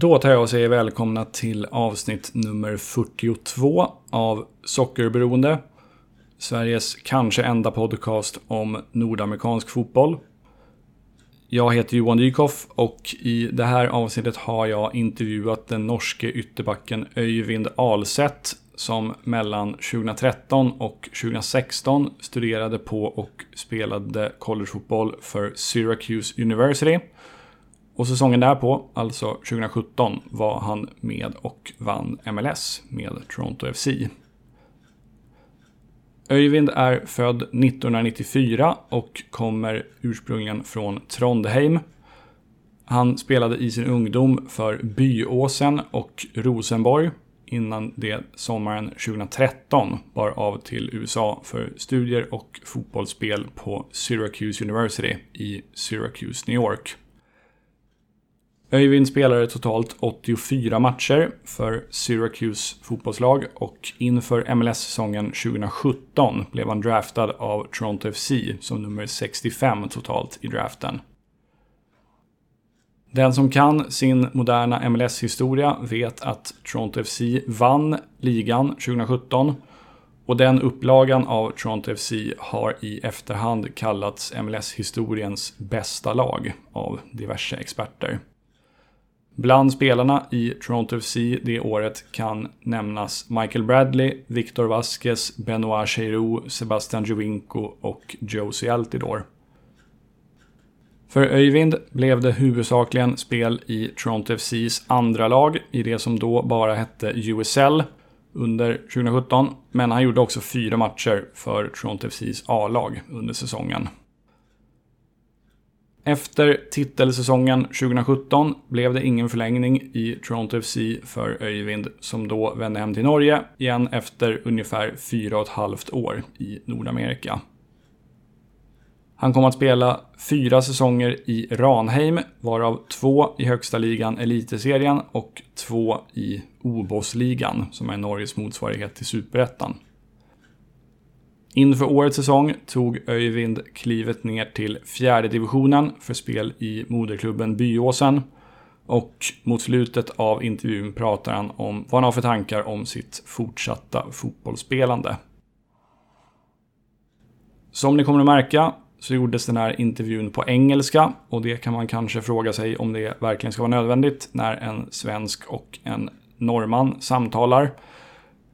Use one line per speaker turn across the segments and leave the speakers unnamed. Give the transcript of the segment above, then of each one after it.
Då tar jag och säger välkomna till avsnitt nummer 42 av Sockerberoende. Sveriges kanske enda podcast om nordamerikansk fotboll. Jag heter Johan Dykhoff och i det här avsnittet har jag intervjuat den norske ytterbacken Öyvind Alseth som mellan 2013 och 2016 studerade på och spelade collegefotboll för Syracuse University. Och säsongen därpå, alltså 2017, var han med och vann MLS med Toronto FC. Öyvind är född 1994 och kommer ursprungligen från Trondheim. Han spelade i sin ungdom för Byåsen och Rosenborg innan det sommaren 2013 bar av till USA för studier och fotbollsspel på Syracuse University i Syracuse, New York. Öyvind spelade totalt 84 matcher för Syracuse fotbollslag och inför MLS-säsongen 2017 blev han draftad av Toronto FC som nummer 65 totalt i draften. Den som kan sin moderna MLS-historia vet att Toronto FC vann ligan 2017 och den upplagan av Toronto FC har i efterhand kallats MLS-historiens bästa lag av diverse experter. Bland spelarna i Toronto FC det året kan nämnas Michael Bradley, Victor Vasquez, Benoit Cheirou, Sebastian Jovinko och Josie Altidore. För Öyvind blev det huvudsakligen spel i Toronto FCs andra lag i det som då bara hette USL under 2017. Men han gjorde också fyra matcher för Toronto FCs A-lag under säsongen. Efter titelsäsongen 2017 blev det ingen förlängning i Toronto FC för Öyvind som då vände hem till Norge igen efter ungefär fyra och ett halvt år i Nordamerika. Han kom att spela fyra säsonger i Ranheim, varav två i högsta ligan Eliteserien och två i Obosligan, som är Norges motsvarighet till Superettan. Inför årets säsong tog Öyvind klivet ner till fjärde divisionen för spel i moderklubben Byåsen. Och mot slutet av intervjun pratar han om vad han har för tankar om sitt fortsatta fotbollsspelande. Som ni kommer att märka så gjordes den här intervjun på engelska och det kan man kanske fråga sig om det verkligen ska vara nödvändigt när en svensk och en norrman samtalar.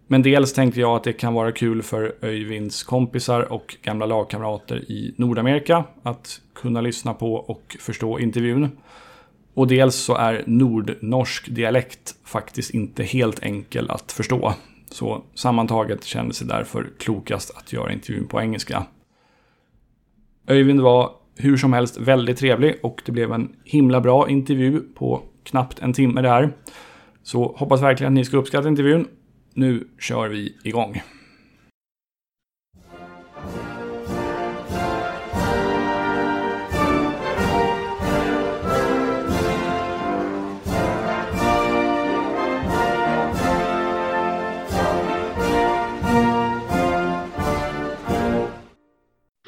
Men dels tänkte jag att det kan vara kul för Öyvinds kompisar och gamla lagkamrater i Nordamerika att kunna lyssna på och förstå intervjun. Och dels så är nordnorsk dialekt faktiskt inte helt enkel att förstå. Så sammantaget kändes det därför klokast att göra intervjun på engelska. Öyvind var hur som helst väldigt trevlig och det blev en himla bra intervju på knappt en timme där. Så hoppas verkligen att ni ska uppskatta intervjun. Nu kör vi igång.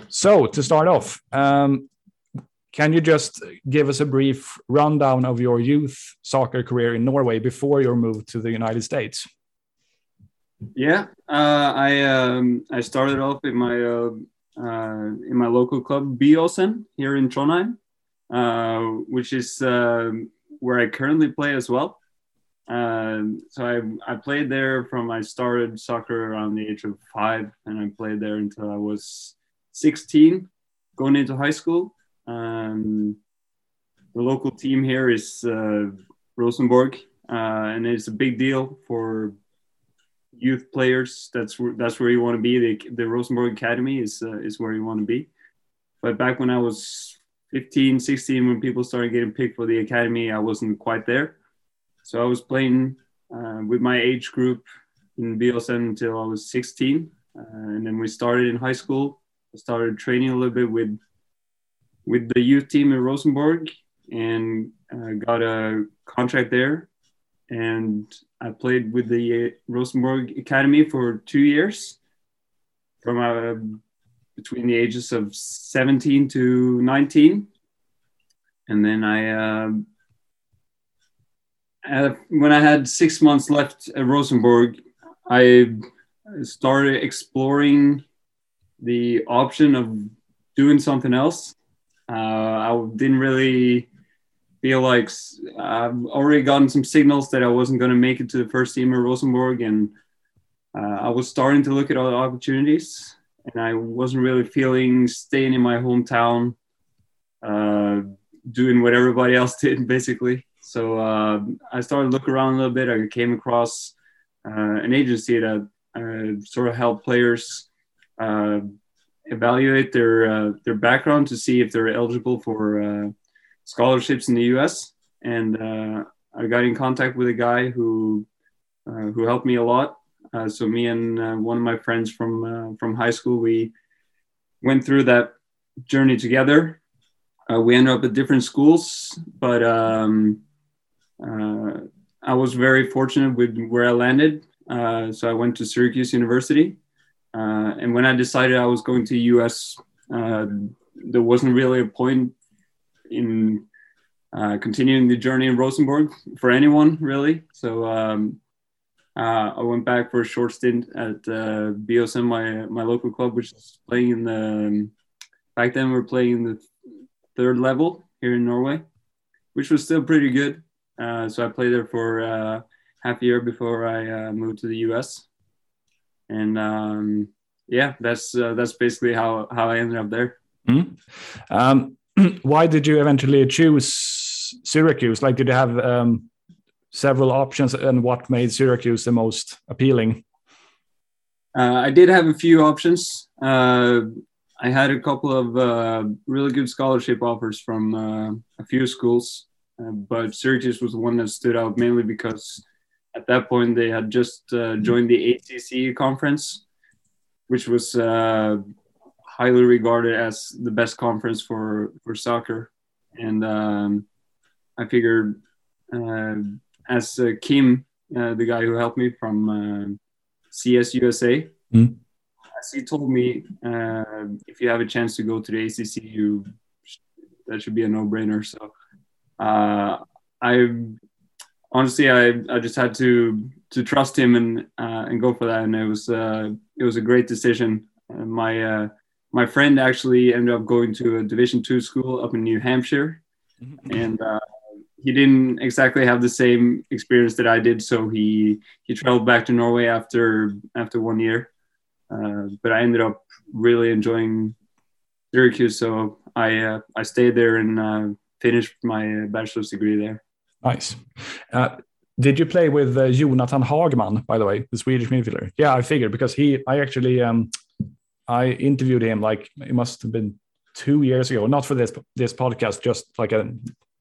So to start off, um, can you just give us a brief rundown of your youth soccer career in Norway before your move to the United States?
Yeah, uh, I um, I started off in my uh, uh, in my local club Byåsen here in Trondheim, uh, which is um, where I currently play as well. Um, so I I played there from I started soccer around the age of five, and I played there until I was 16, going into high school. Um, the local team here is uh, Rosenborg, uh, and it's a big deal for youth players. That's where that's where you want to be. The, the Rosenborg Academy is uh, is where you want to be. But back when I was 15, 16, when people started getting picked for the academy, I wasn't quite there. So I was playing uh, with my age group in Byåsen until I was 16, uh, and then we started in high school I started training a little bit with with the youth team in Rosenborg and uh, got a contract there. And I played with the Rosenborg Academy for two years, from uh, between the ages of 17 to 19. And then I, uh, uh, when I had six months left at Rosenborg, I started exploring the option of doing something else. Uh, I didn't really feel like I've already gotten some signals that I wasn't going to make it to the first team at Rosenborg, and uh, I was starting to look at other opportunities, and I wasn't really feeling staying in my hometown, uh, doing what everybody else did, basically. So uh, I started to look around a little bit. I came across uh, an agency that uh, sort of helped players uh, evaluate their their background to see if they're eligible for scholarships in the U.S. And I got in contact with a guy who who helped me a lot uh, so me and uh, one of my friends from uh, from high school, we went through that journey together. Uh, we ended up at different schools, but um, uh, I was very fortunate with where I landed. Uh, so I went to Syracuse University, and when I decided I was going to US, there wasn't really a point in continuing the journey in Rosenborg for anyone, really. So um, uh, I went back for a short stint at uh, Byåsen, my my local club, which is playing in the. Um, back then, we were playing in the third level here in Norway, which was still pretty good. Uh, so I played there for uh, half a year before I uh, moved to the US, and um, yeah, that's uh, that's basically how how I ended up there.
Mm-hmm. Um, why did you eventually choose Syracuse? Like, did you have um, several options and what made Syracuse the most appealing?
Uh, I did have a few options. Uh, I had a couple of uh, really good scholarship offers from uh, a few schools, uh, but Syracuse was the one that stood out mainly because at that point they had just uh, joined the ACC conference, which was highly regarded as the best conference for for soccer, and um, I figured as uh, Kim, uh, the guy who helped me from uh, CS mm. as he told me, if you have a chance to go to the ACC, you that should be a no-brainer. So I honestly, I, I just had to to trust him and uh, and go for that, and it was uh, it was a great decision. Uh, my my friend actually ended up going to a Division two school up in New Hampshire, mm-hmm. and he didn't exactly have the same experience that I did, so he he traveled back to Norway after after one year. Uh, but I ended up really enjoying Syracuse, so I uh, I stayed there and uh, finished my bachelor's degree there.
Nice. Uh, did you play with uh, Jonathan Hagman, by the way, the Swedish midfielder? Yeah, I figured because he I actually um, I interviewed him like it must have been two years ago, not for this this podcast, just like a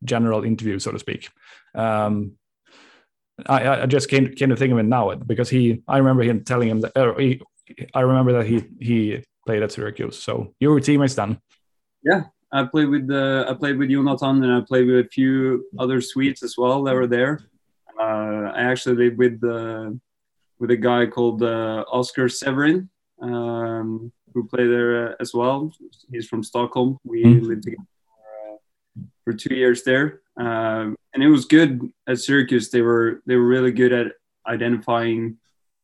general interview, so to speak. Um, I, I just came came to think of it now because he I remember him telling him that he, I remember that he he played at Syracuse. So you were teammates then.
Yeah, I played with the I played with Jonathan and I played with a few other Swedes as well that were there. Uh, I actually lived with the with a guy called uh, Oscar Severin um, who played there uh, as well. He's from Stockholm. We mm-hmm. lived together for two years there, um, and it was good at Syracuse. They were they were really good at identifying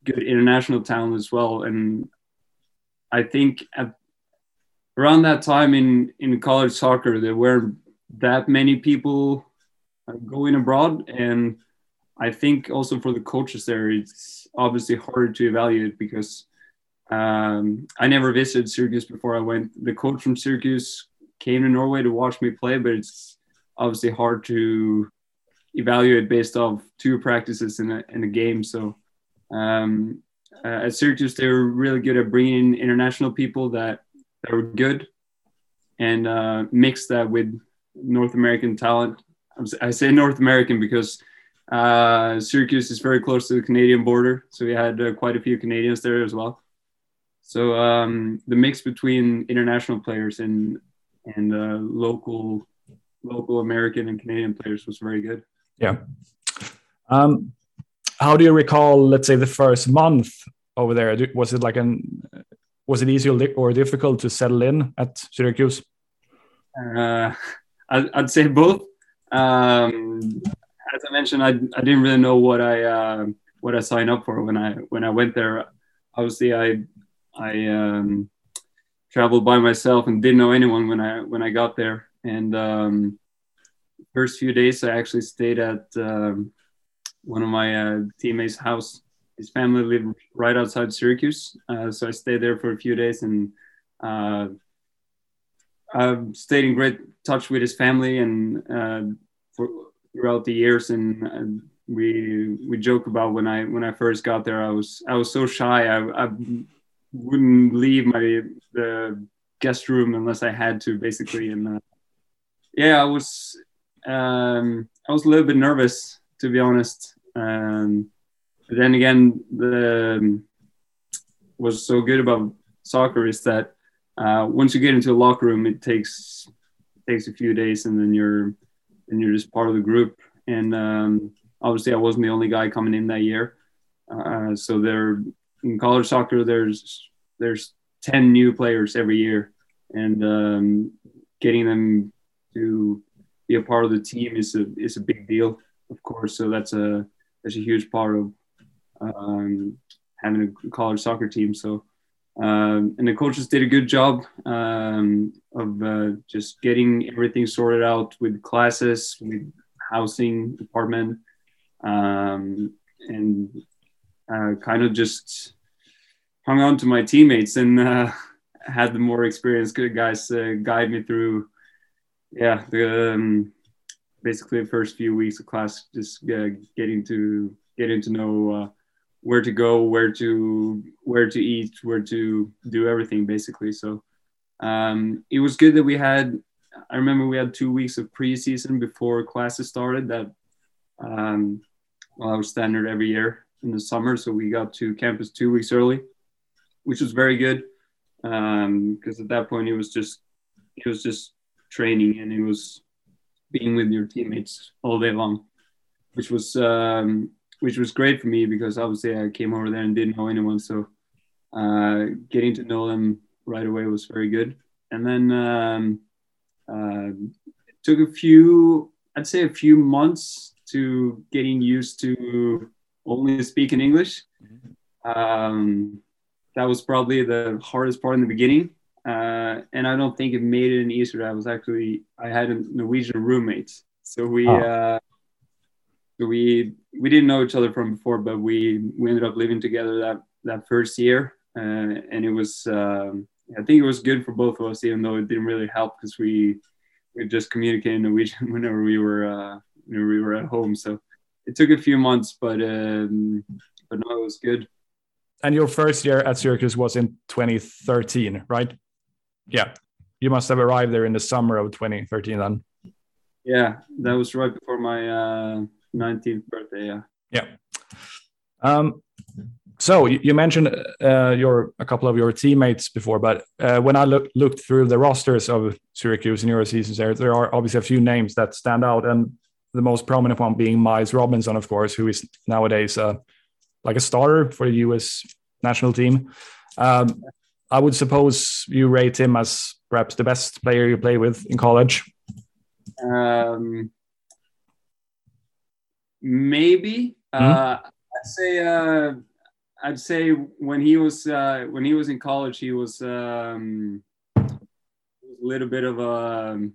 good international talent as well. And I think at around that time in in college soccer, there weren't that many people going abroad, and I think also for the coaches there, it's obviously harder to evaluate because um, I never visited Syracuse before I went. The coach from Syracuse came to Norway to watch me play, but it's obviously hard to evaluate based off two practices in a, in a game. So um, uh, at Syracuse, they were really good at bringing in international people that, that were good and uh, mix that with North American talent. I say North American because uh, Syracuse is very close to the Canadian border. So we had uh, quite a few Canadians there as well. So um, the mix between international players and and uh, local local American and Canadian players was very good.
Yeah. Um, how do you recall, let's say, the first month over there? Was it like an was it easy or difficult to settle in at Syracuse?
Uh, I'd say both. Um, as I mentioned, I, I didn't really know what I uh, what I signed up for when I when I went there. Obviously, I I um, traveled by myself and didn't know anyone when I when I got there. And um, first few days, I actually stayed at um, one of my uh, teammates' house. His family lived right outside Syracuse, uh, so I stayed there for a few days and uh, I've stayed in great touch with his family and uh, for throughout the years. And uh, we we joke about when I when I first got there, I was I was so shy. I, I wouldn't leave my the guest room unless I had to, basically. And uh, yeah, I was um, I was a little bit nervous to be honest. Um, but then again, the um, was so good about soccer is that uh, once you get into a locker room, it takes takes a few days, and then you're and you're just part of the group. And um, obviously, I wasn't the only guy coming in that year. Uh, so there, in college soccer, there's there's ten new players every year, and um, getting them to be a part of the team is a is a big deal, of course. So that's a that's a huge part of um, having a college soccer team. So um, and the coaches did a good job um, of uh, just getting everything sorted out with classes, with housing department, um, and uh, kind of just hung on to my teammates and uh, had the more experienced guys uh, guide me through. Yeah, the, um, basically the first few weeks of class, just uh, getting to getting to know uh, where to go, where to where to eat, where to do everything basically. So um, it was good that we had. I remember we had two weeks of preseason before classes started. That um, well, was standard every year in the summer, so we got to campus two weeks early, which was very good because um, at that point it was just it was just training and it was being with your teammates all day long, which was um, which was great for me because obviously I came over there and didn't know anyone. So uh, getting to know them right away was very good. And then um, uh, it took a few, I'd say a few months to getting used to only speak in English. Um, that was probably the hardest part in the beginning. Uh, and I don't think it made it any easier. I was actually, I had a Norwegian roommate. So we, oh. uh, so we we didn't know each other from before, but we we ended up living together that that first year, uh, and it was um, I think it was good for both of us, even though it didn't really help because we we just communicated in Norwegian whenever we were uh, whenever we were at home. So it took a few months, but um, but no, it was good.
And your first year at Syracuse was in 2013, right? Yeah, you must have arrived there in the summer of 2013 then.
Yeah, that was right before my uh, 19th birthday. Yeah.
Yeah. Um, so you mentioned uh, your a couple of your teammates before, but uh, when I look, looked through the rosters of Syracuse in your seasons there, there are obviously a few names that stand out, and the most prominent one being Miles Robinson, of course, who is nowadays uh, like a starter for the U.S. national team. Um, I would suppose you rate him as perhaps the best player you play with in college.
Um, maybe mm-hmm. uh, I'd say uh, I'd say when he was uh, when he was in college, he was um, a little bit of a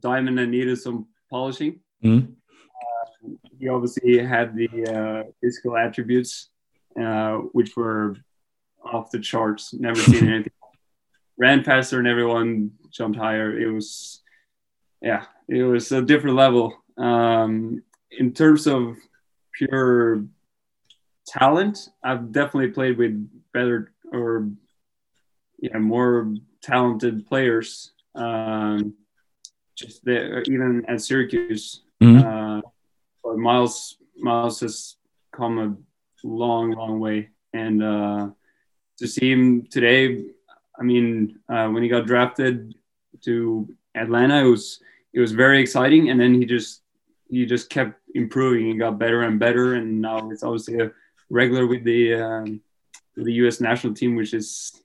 diamond that needed some polishing.
Mm-hmm.
he obviously had the uh, physical attributes, uh, which were off the charts. Never seen anything. Ran faster than everyone, jumped higher. It was, yeah, it was a different level. Um, in terms of pure talent, I've definitely played with better or yeah more talented players. Um, just there, even at Syracuse, mm-hmm. uh, Miles Miles has come a long, long way, and uh, to see him today, I mean, uh, when he got drafted to Atlanta, it was it was very exciting, and then he just he just kept improving and got better and better. And now it's obviously a regular with the um, the U.S. national team, which is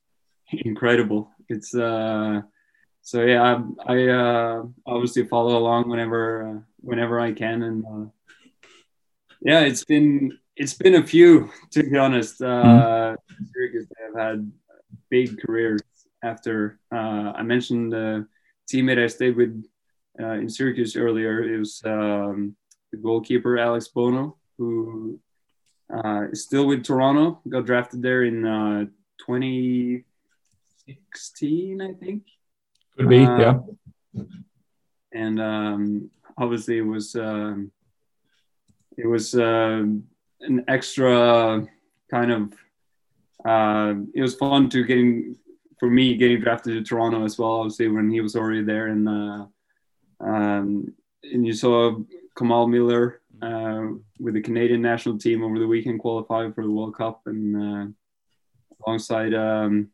incredible. It's uh, so yeah, I, I uh, obviously follow along whenever uh, whenever I can, and uh, yeah, it's been it's been a few to be honest. Uh, mm. Syracuse have had big careers after. Uh, I mentioned the teammate I stayed with uh, in Syracuse earlier. It was um, the goalkeeper Alex Bono, who uh, is still with Toronto. Got drafted there in uh, 2016, I think.
Could be, uh, yeah.
And um, obviously, it was um, it was uh, an extra kind of. Uh, it was fun to getting for me getting drafted to Toronto as well. Obviously, when he was already there, and uh, um, and you saw Kamal Miller uh, with the Canadian national team over the weekend qualifying for the World Cup, and uh, alongside um,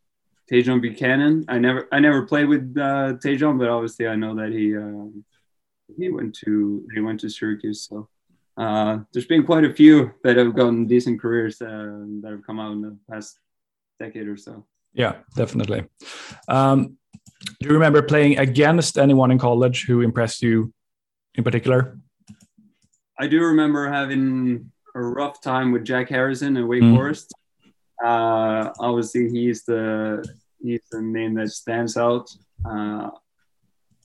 Tajon Buchanan. I never I never played with uh, Tajon, but obviously I know that he um, he went to he went to Syracuse. So uh, there's been quite a few that have gotten decent careers uh, that have come out in the past decade or so.
Yeah, definitely. Um, do you remember playing against anyone in college who impressed you in particular?
I do remember having a rough time with Jack Harrison at Wake mm. Forest. Uh, obviously, he's the he's the name that stands out. Uh,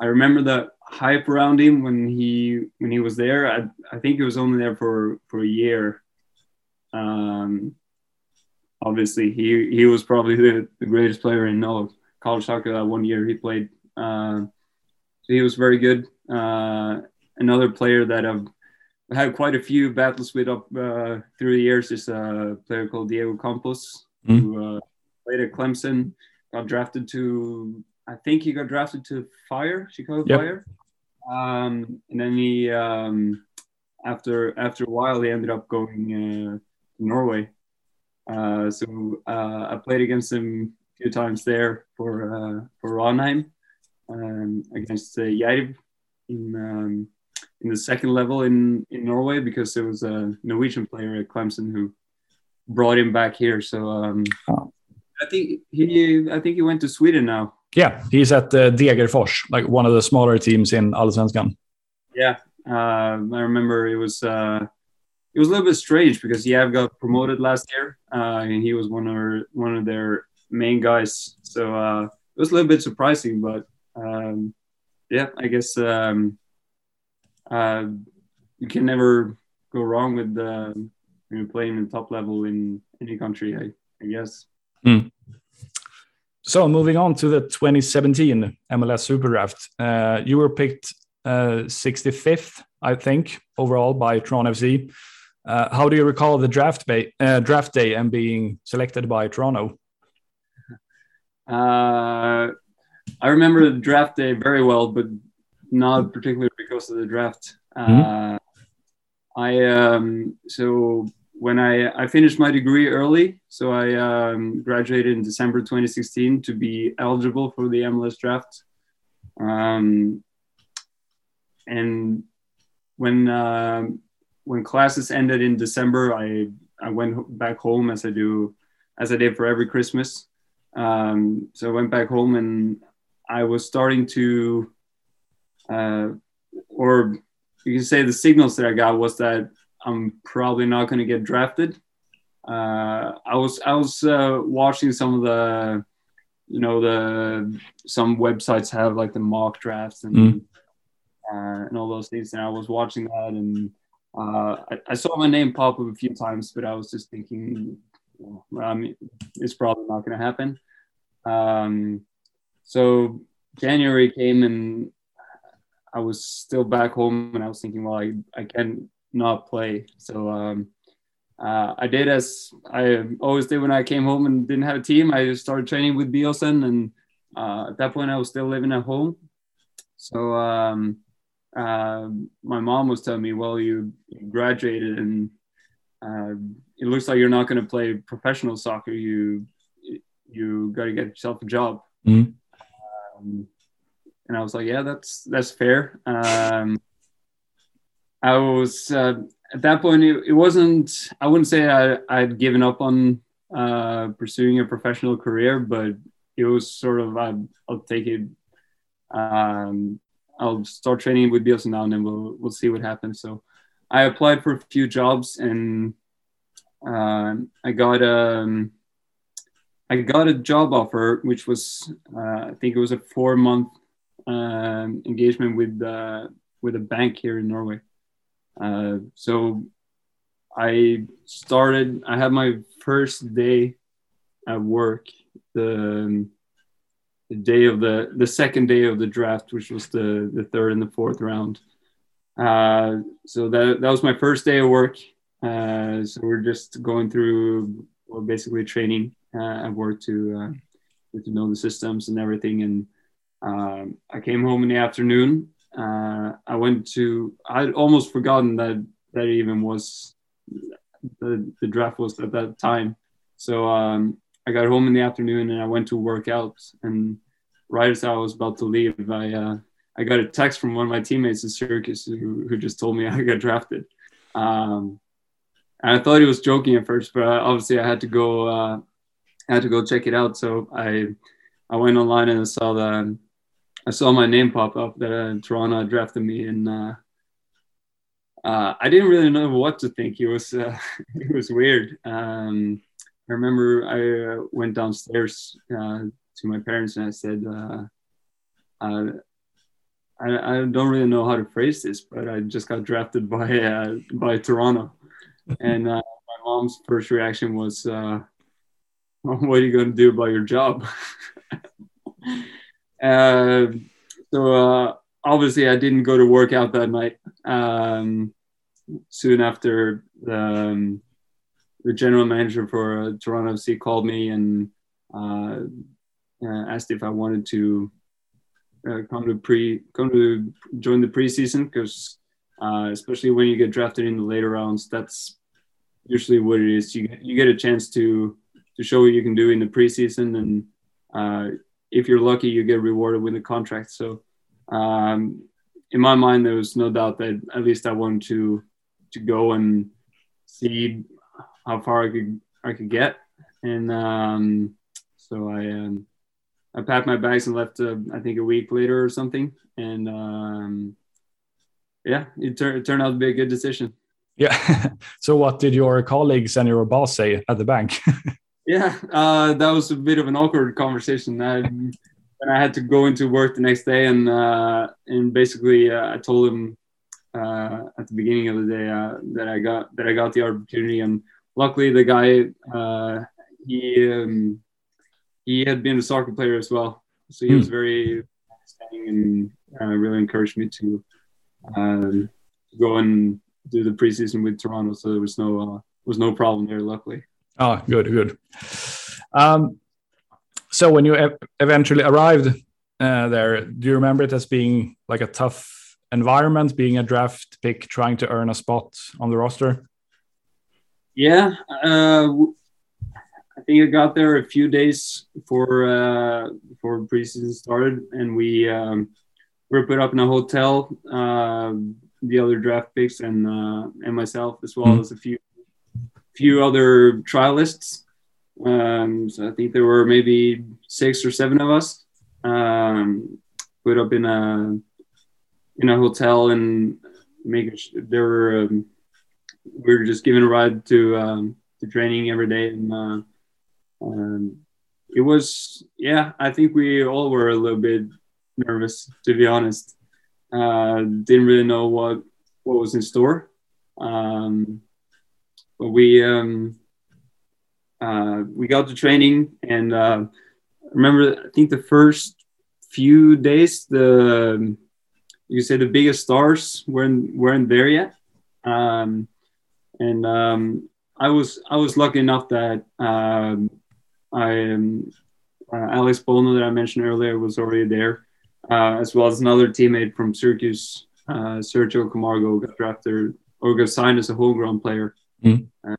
I remember the hype around him when he when he was there. I, I think he was only there for for a year. Um, obviously he he was probably the, the greatest player in all of college soccer that one year he played. Uh, he was very good. Uh, another player that I've had quite a few battles with up uh, through the years is a player called Diego Campos, mm. who uh, played at Clemson, got drafted to I think he got drafted to Fire, Chicago yep. Fire, um, and then he um, after after a while he ended up going uh, to Norway. Uh, so uh, I played against him a few times there for uh, for Ranheim um, against uh, in um, in the second level in in Norway because there was a Norwegian player at Clemson who brought him back here. So um, oh. I think he I think he went to Sweden now.
Yeah, he's at uh, Degerfors, like one of the smaller teams in Allsvenskan.
Yeah, uh, I remember it was uh, it was a little bit strange because Gävle got promoted last year, uh, and he was one of one of their main guys. So uh, it was a little bit surprising, but um, yeah, I guess um, uh, you can never go wrong with uh, playing in top level in any country. I, I guess.
Mm. So moving on to the 2017 MLS Super Draft, uh, you were picked 65th, uh, I think, overall by Toronto FC. Uh, how do you recall the draft day, uh, draft day and being selected by Toronto?
Uh, I remember the draft day very well, but not particularly because of the draft. Mm-hmm. I um, so when I, I finished my degree early, so I um, graduated in December 2016 to be eligible for the MLS draft. Um, and when uh, when classes ended in December, I I went back home as I do as I did for every Christmas. Um, so I went back home and I was starting to, uh, or you can say the signals that I got was that I'm probably not going to get drafted. Uh, I was I was uh, watching some of the, you know, the some websites have like the mock drafts and mm. uh, and all those things, and I was watching that and uh, I, I, saw my name pop up a few times, but I was just thinking, well, I mean, it's probably not going to happen. Um, so January came and I was still back home, and I was thinking, well, I, I can not play. So um, uh, I did as I always did when I came home and didn't have a team. I started training with Byåsen, and uh, at that point, I was still living at home. So um, uh, my mom was telling me, well, you graduated and uh, it looks like you're not going to play professional soccer. You you got to get yourself a job. Mm-hmm. Um, and I was like, yeah, that's that's fair. Um, I was uh, at that point. It, it, wasn't. I wouldn't say I, I'd given up on uh, pursuing a professional career, but it was sort of i will take it um, I'll start training with Byåsen now, and then we'll we'll see what happens. So I applied for a few jobs and uh, I got a um, I got a job offer, which was uh, I think it was a four month um, engagement with uh, with a bank here in Norway. Uh, so I started. I had my first day at work the, um, the day of the the second day of the draft, which was the the third and the fourth round. Uh, so that that was my first day of work. Uh, so we're just going through well, basically training uh, at work to uh, to know the systems and everything. And um, I came home in the afternoon. Uh, I went to. I'd almost forgotten that that even was the, the draft was at that time. So um, I got home in the afternoon and I went to work out. And right as I was about to leave, I uh, I got a text from one of my teammates in Syracuse who, who just told me I got drafted. Um, and I thought he was joking at first, but obviously I had to go. Uh, I had to go check it out. So I I went online and I saw the I saw my name pop up that uh, Toronto drafted me, and uh, uh, I didn't really know what to think. It was uh, it was weird. Um, I remember I uh, went downstairs uh, to my parents and I said, I, I don't really know how to phrase this, but I just got drafted by by Toronto, and my mom's first reaction was, "What are you going to do about your job?" uh, so uh, obviously, I didn't go to work out that night. Um, soon after the um, the general manager for uh, Toronto FC called me and uh, uh, asked if I wanted to uh, come to pre come to join the preseason because uh, especially when you get drafted in the later rounds, that's usually what it is. You you get a chance to to show what you can do in the preseason, and if you're lucky, you get rewarded with a contract. So. Um, in my mind, there was no doubt that at least I wanted to to go and see how far I could I could get, and um, so I um, I packed my bags and left. Uh, I think a week later or something, and um, yeah, it, tur- it turned out to be a good decision.
Yeah. so, what did your colleagues and your boss say at the bank?
yeah, uh, that was a bit of an awkward conversation. I, and I had to go into work the next day, and uh, and basically uh, I told him uh, at the beginning of the day uh, that I got that I got the opportunity, and luckily the guy uh, he um, he had been a soccer player as well, so he mm. was very understanding and uh, really encouraged me to um, go and do the preseason with Toronto. So there was no uh, was no problem there, luckily.
Oh, good, good. Um, so when you eventually arrived uh, there, do you remember it as being like a tough environment, being a draft pick, trying to earn a spot on the roster?
Yeah, uh, I think I got there a few days before uh, before preseason started, and we um, were put up in a hotel. Uh, the other draft picks and uh, and myself, as well mm-hmm. as a few few other trialists. Um, so I think there were maybe six or seven of us um, put up in a in a hotel and making there were um, we were just giving a ride to um, to training every day and uh, um, it was yeah I think we all were a little bit nervous to be honest uh, didn't really know what what was in store um, we um, uh, we got to training and uh, remember I think the first few days the you say the biggest stars weren't weren't there yet, um, and um, I was I was lucky enough that um, I um, uh, Alex Bono that I mentioned earlier was already there, uh, as well as another teammate from Syracuse, uh, Sergio Camargo, got drafted or got signed as a homegrown player mm. uh,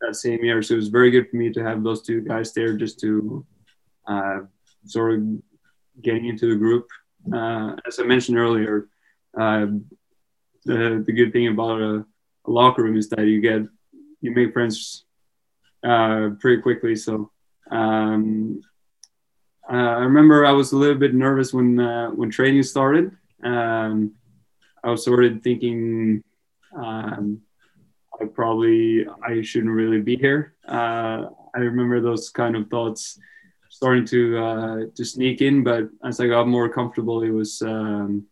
that same year. So it was very good for me to have those two guys there just to uh, sort of getting into the group. Uh, as I mentioned earlier, uh, the the good thing about a, a, locker room is that you get you make friends uh, pretty quickly. So um, uh, I remember I was a little bit nervous when uh, when training started. Um, I was sort of thinking um, I probably I shouldn't really be here. Uh, I remember those kind of thoughts starting to uh, to sneak in, but as I got more comfortable, it was um,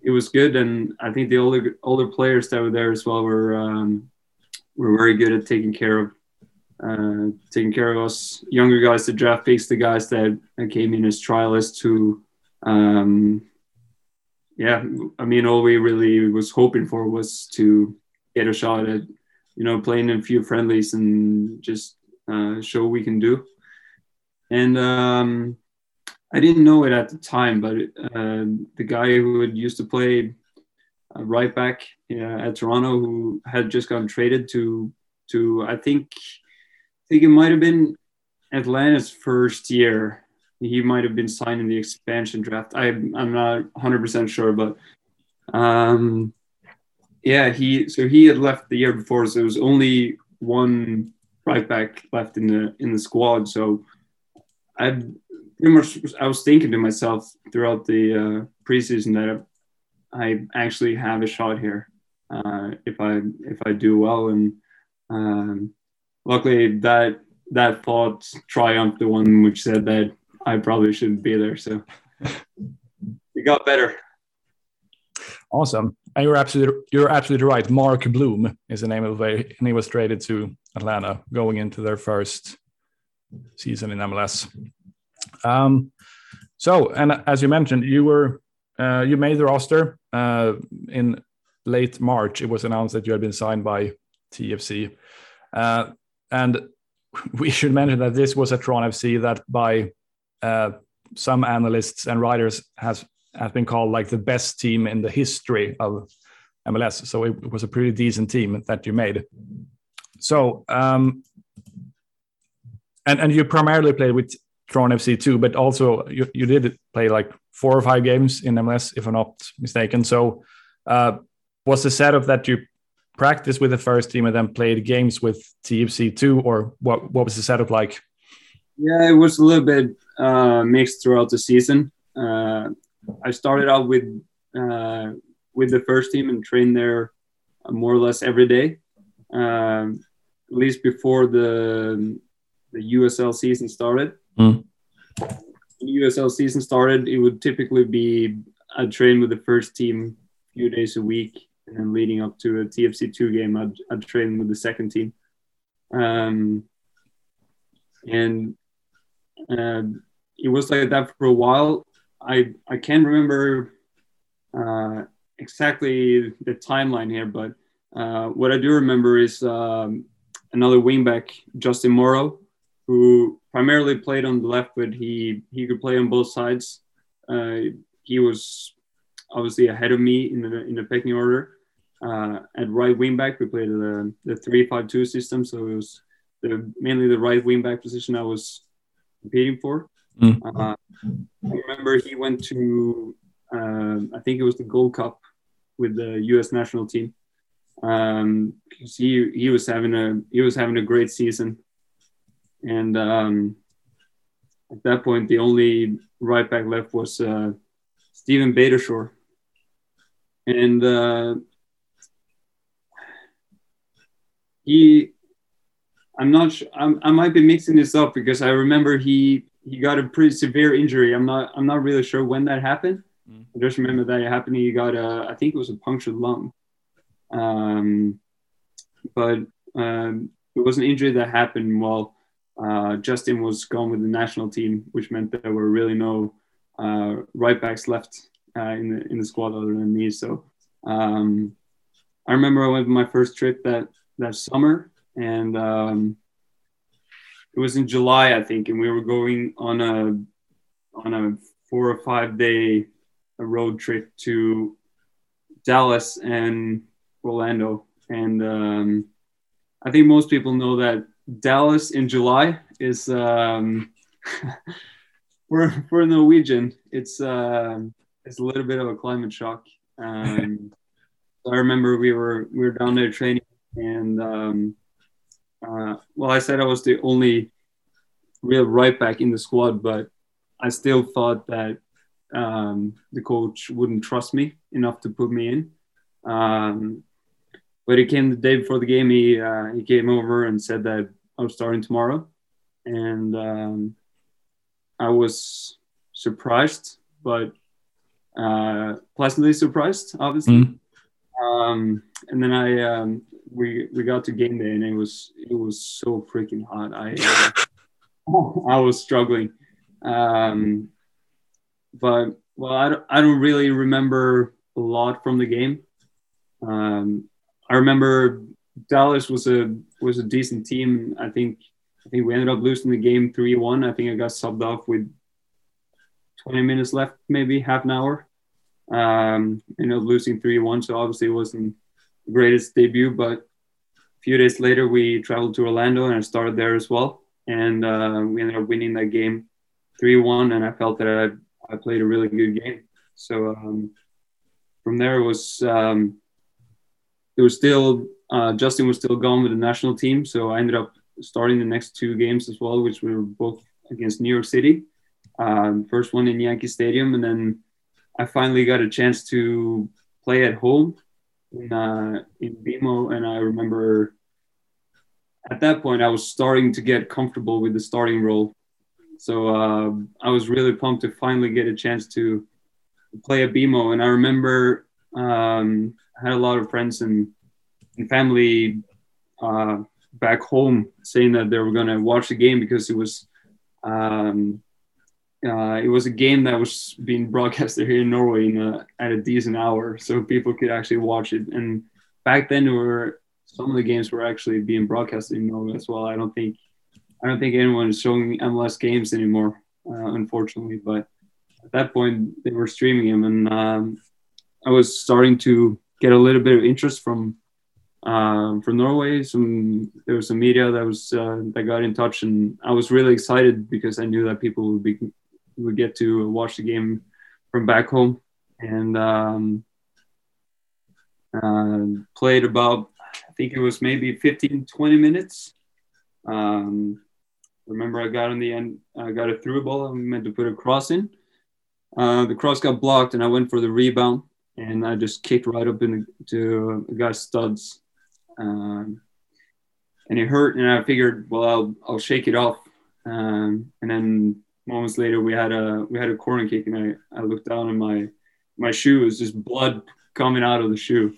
it was good, and I think the older older players that were there as well were um, were very good at taking care of uh, taking care of us younger guys, the draft picks, the guys that, came in as trialists who. Um, yeah, I mean, all we really was hoping for was to get a shot at, you know, playing in a few friendlies and just uh, show we can do. And um, I didn't know it at the time, but uh, the guy who had used to play uh, right back at Toronto, who had just gotten traded to to I think I think it might have been Atlanta's first year. He might have been signed in the expansion draft. I I'm not 100 percent sure, but um, yeah, he so he had left the year before, so it was only one right back left in the in the squad. So I pretty much I was thinking to myself throughout the uh, preseason that I actually have a shot here uh, if I if I do well, and um, luckily that that thought triumphed the one which said that I probably shouldn't be there. So it got better.
Awesome. And you're absolutely you're absolutely right. Mark Bloom is the name of the and he was traded to Atlanta going into their first season in MLS. Um, so, and as you mentioned, you were uh, you made the roster uh, in late March. It was announced that you had been signed by TFC, uh, and we should mention that this was a Toronto FC that by uh, some analysts and writers has has been called like the best team in the history of MLS. So it, was a pretty decent team that you made. So um, and and you primarily played with Toronto FC too, but also you, you did play like four or five games in MLS, if I'm not mistaken. So uh, was the setup that you practiced with the first team and then played games with TFC too, or what what was the setup like?
Yeah, it was a little bit uh, mixed throughout the season. Uh, I started out with uh, with the first team and trained there more or less every day, um, at least before the the USL season started. Mm. When USL season started, it would typically be a train with the first team a few days a week, and then leading up to a TFC two game, I'd, I'd train with the second team. Um, and uh, it was like that for a while I I can't remember uh, exactly the timeline here, but uh, what I do remember is um, another wingback, Justin Morrow, who primarily played on the left, but he he could play on both sides. Uh, he was obviously ahead of me in the in the pecking order. Uh, at right wingback, we played the the three five two system, so it was the, mainly the right wingback position I was competing for. Mm. Uh, I remember he went to, uh, I think it was the Gold Cup with the U.S. national team. Um, he he was having a he was having a great season, and um, at that point the only right back left was uh, Steven Beitashour, and uh, he I'm not sure. I'm, i might be mixing this up because I remember he he got a pretty severe injury. I'm not I'm not really sure when that happened. Mm. I just remember that it happened. He got a I think it was a punctured lung. Um, but um, it was an injury that happened while uh, Justin was gone with the national team, which meant there were really no uh, right backs left uh, in the in the squad other than me. So um, I remember I went on my first trip that that summer, and um, it was in July, I think, and we were going on a on a four or five day road trip to Dallas and Orlando. And um, I think most people know that Dallas in July is um, for for Norwegian. It's uh, it's a little bit of a climate shock. Um, I remember we were we were down there training, and um, uh, well, I said I was the only real right back in the squad, but I still thought that um, the coach wouldn't trust me enough to put me in. Um, but he came the day before the game. He uh, he came over and said that I was starting tomorrow, and um, I was surprised, but uh, pleasantly surprised, obviously. Mm. Um, and then I um, we we got to game day, and it was it was so freaking hot. I uh, I was struggling, um, but well, I don't, I don't really remember a lot from the game. Um, I remember Dallas was a was a decent team. I think I think we ended up losing the game three one. I think I got subbed off with twenty minutes left, maybe half an hour. Um, up losing three one, so obviously it wasn't the greatest debut. But a few days later, we traveled to Orlando and I started there as well, and uh, we ended up winning that game three one. And I felt that I I played a really good game. So um, from there it was um, it was still uh, Justin was still gone with the national team, so I ended up starting the next two games as well, which were both against New York City. Um, first one in Yankee Stadium, and then I finally got a chance to play at home in uh, in BMO, and I remember at that point I was starting to get comfortable with the starting role. So uh, I was really pumped to finally get a chance to play at BMO, and I remember um, I had a lot of friends and, and family uh, back home saying that they were going to watch the game because it was um, uh, it was a game that was being broadcasted here in Norway in a, at a decent hour, so people could actually watch it. And back then, there were some of the games were actually being broadcasted in Norway as well. I don't think I don't think anyone is showing MLS games anymore, uh, unfortunately. But at that point, they were streaming them, and um, I was starting to get a little bit of interest from um, from Norway. Some there was some media that was uh, that got in touch, and I was really excited because I knew that people would be would get to watch the game from back home, and um, uh, played about I think it was maybe 15 20 minutes. Um, remember, I got in the end, I got a through ball. I meant to put a cross in. Uh, the cross got blocked, and I went for the rebound and I just kicked right up into a guy's studs, um, and it hurt. And I figured, well, I'll I'll shake it off. Um, and then moments later, we had a we had a corner kick, and I, I looked down, and my my shoe was just blood coming out of the shoe.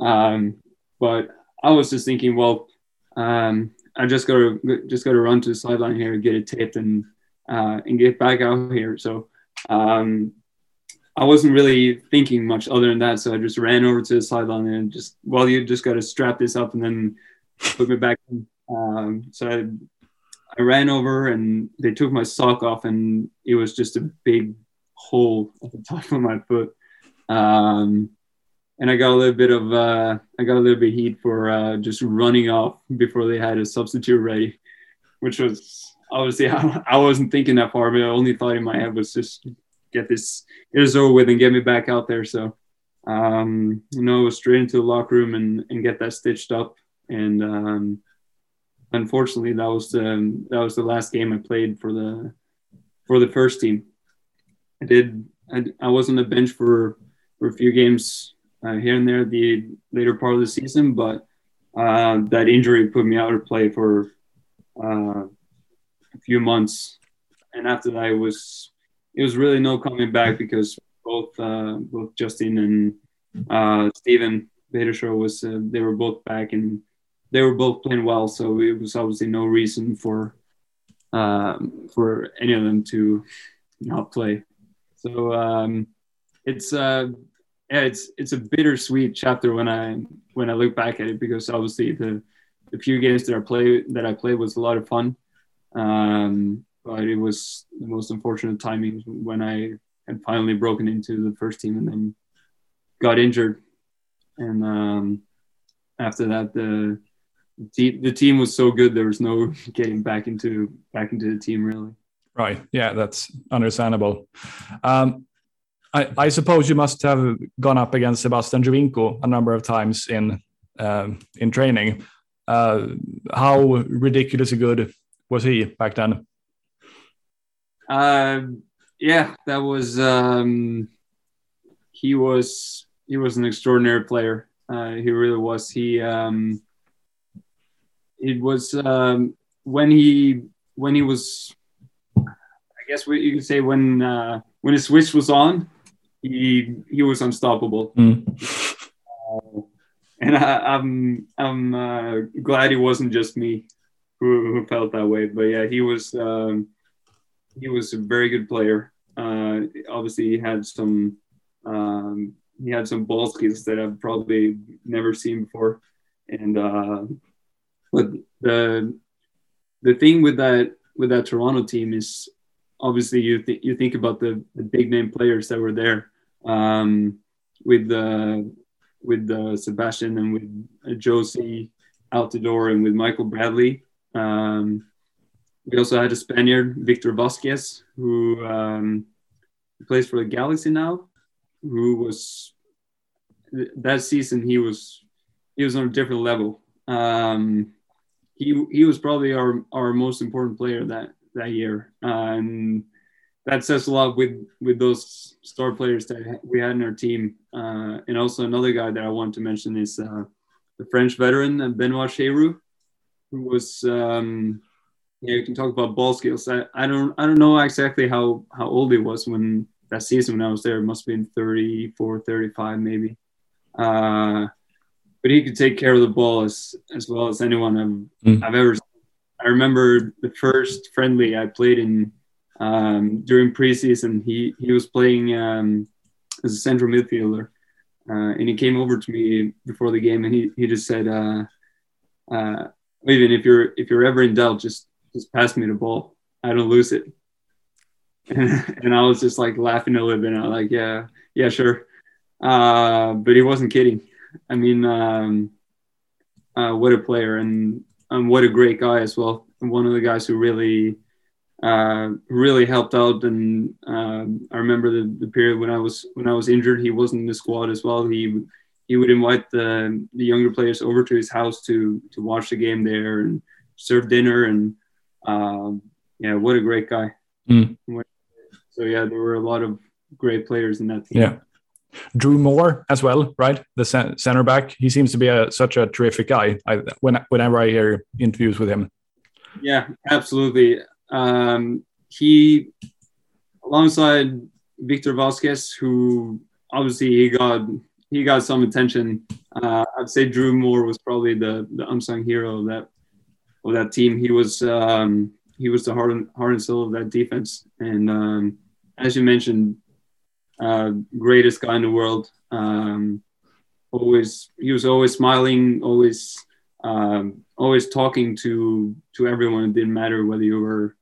Um, but I was just thinking, well, um, I just gotta just gotta run to the sideline here, and get it taped, and uh, and get back out here. So um, I wasn't really thinking much other than that. So I just ran over to the sideline and just, well, you just got to strap this up and then put me back in. Um, so I, I ran over and they took my sock off and it was just a big hole at the top of my foot. Um, and I got a little bit of, uh, I got a little bit heat for uh, just running off before they had a substitute ready, which was obviously I, I wasn't thinking that far, but I only thought in my head was just get this get this over with and get me back out there. So um, you know, straight into the locker room and, and get that stitched up. And um, unfortunately, that was the that was the last game I played for the for the first team. I did I, I was on the bench for for a few games uh, here and there the later part of the season, but uh, that injury put me out of play for uh, a few months, and after that, it was it was really no coming back because both uh, both Justin and uh, Steven Beitashour was uh, they were both back and they were both playing well, so it was obviously no reason for um, for any of them to not play. So um, it's uh, yeah, it's it's a bittersweet chapter when I when I look back at it because obviously the the few games that I play that I played was a lot of fun. Um, but it was the most unfortunate timing when I had finally broken into the first team and then got injured. And um, after that, the the team was so good there was no getting back into back into the team really.
Right. Yeah, that's understandable. Um, I, I, suppose you must have gone up against Sebastian Giovinco a number of times in um, in training. Uh, how ridiculously good was he back then?
Uh, yeah, that was um, he was he was an extraordinary player. Uh, he really was. He um, it was um, when he when he was. I guess what you could say when uh, when his switch was on, he he was unstoppable.
Mm.
Uh, and I, am I'm, I'm uh, glad it wasn't just me who, who, felt that way. But yeah, he was um, he was a very good player. Uh, obviously, he had some um, he had some ball skills that I've probably never seen before. And uh, but the the thing with that with that Toronto team is obviously you th- you think about the, the big name players that were there um, with the with uh, Sebastian and with uh, Jozy Altidore and with Michael Bradley. Um, we also had a Spaniard, Victor Vázquez, who um, plays for the Galaxy now, who was that season he was he was on a different level. Um, he he was probably our our most important player that that year, and that says a lot with with those star players that we had in our team. Uh, and also another guy that I want to mention is uh, the French veteran Benoit Cheyrou, who was um, yeah you can talk about ball skills. I, I don't I don't know exactly how how old he was when that season when I was there. It must have been 34, 35 maybe. Uh, but he could take care of the ball as as well as anyone I've, mm. I've ever. Seen. I remember the first friendly I played in um, during preseason, he he was playing um, as a central midfielder, uh, and he came over to me before the game, and he, he just said, uh, uh, "Even if you're if you're ever in doubt, just just pass me the ball. I don't lose it." And, and I was just like laughing a little bit. And I'm like, "Yeah, yeah, sure," uh, but he wasn't kidding. I mean, um, uh, what a player, and and what a great guy as well. One of the guys who really uh, really helped out. And um, I remember the, the period when I was when I was injured, he wasn't in the squad as well. He he would invite the the younger players over to his house to to watch the game there and serve dinner. And um, yeah, what a great guy.
Mm.
So yeah, there were a lot of great players in that team.
Yeah. Drew Moor as well, right? The center back. He seems to be a, such a terrific guy. I, when, whenever I hear interviews with him.
Yeah, absolutely um, he, alongside Victor Vázquez, who obviously he got he got some attention. Uh, I'd say Drew Moor was probably the, the unsung hero of that of that team. He was um, he was the heart and, heart and soul of that defense. And um, as you mentioned, uh, greatest guy in the world. Um, always he was always smiling, always um, always talking to to everyone. It didn't matter whether you were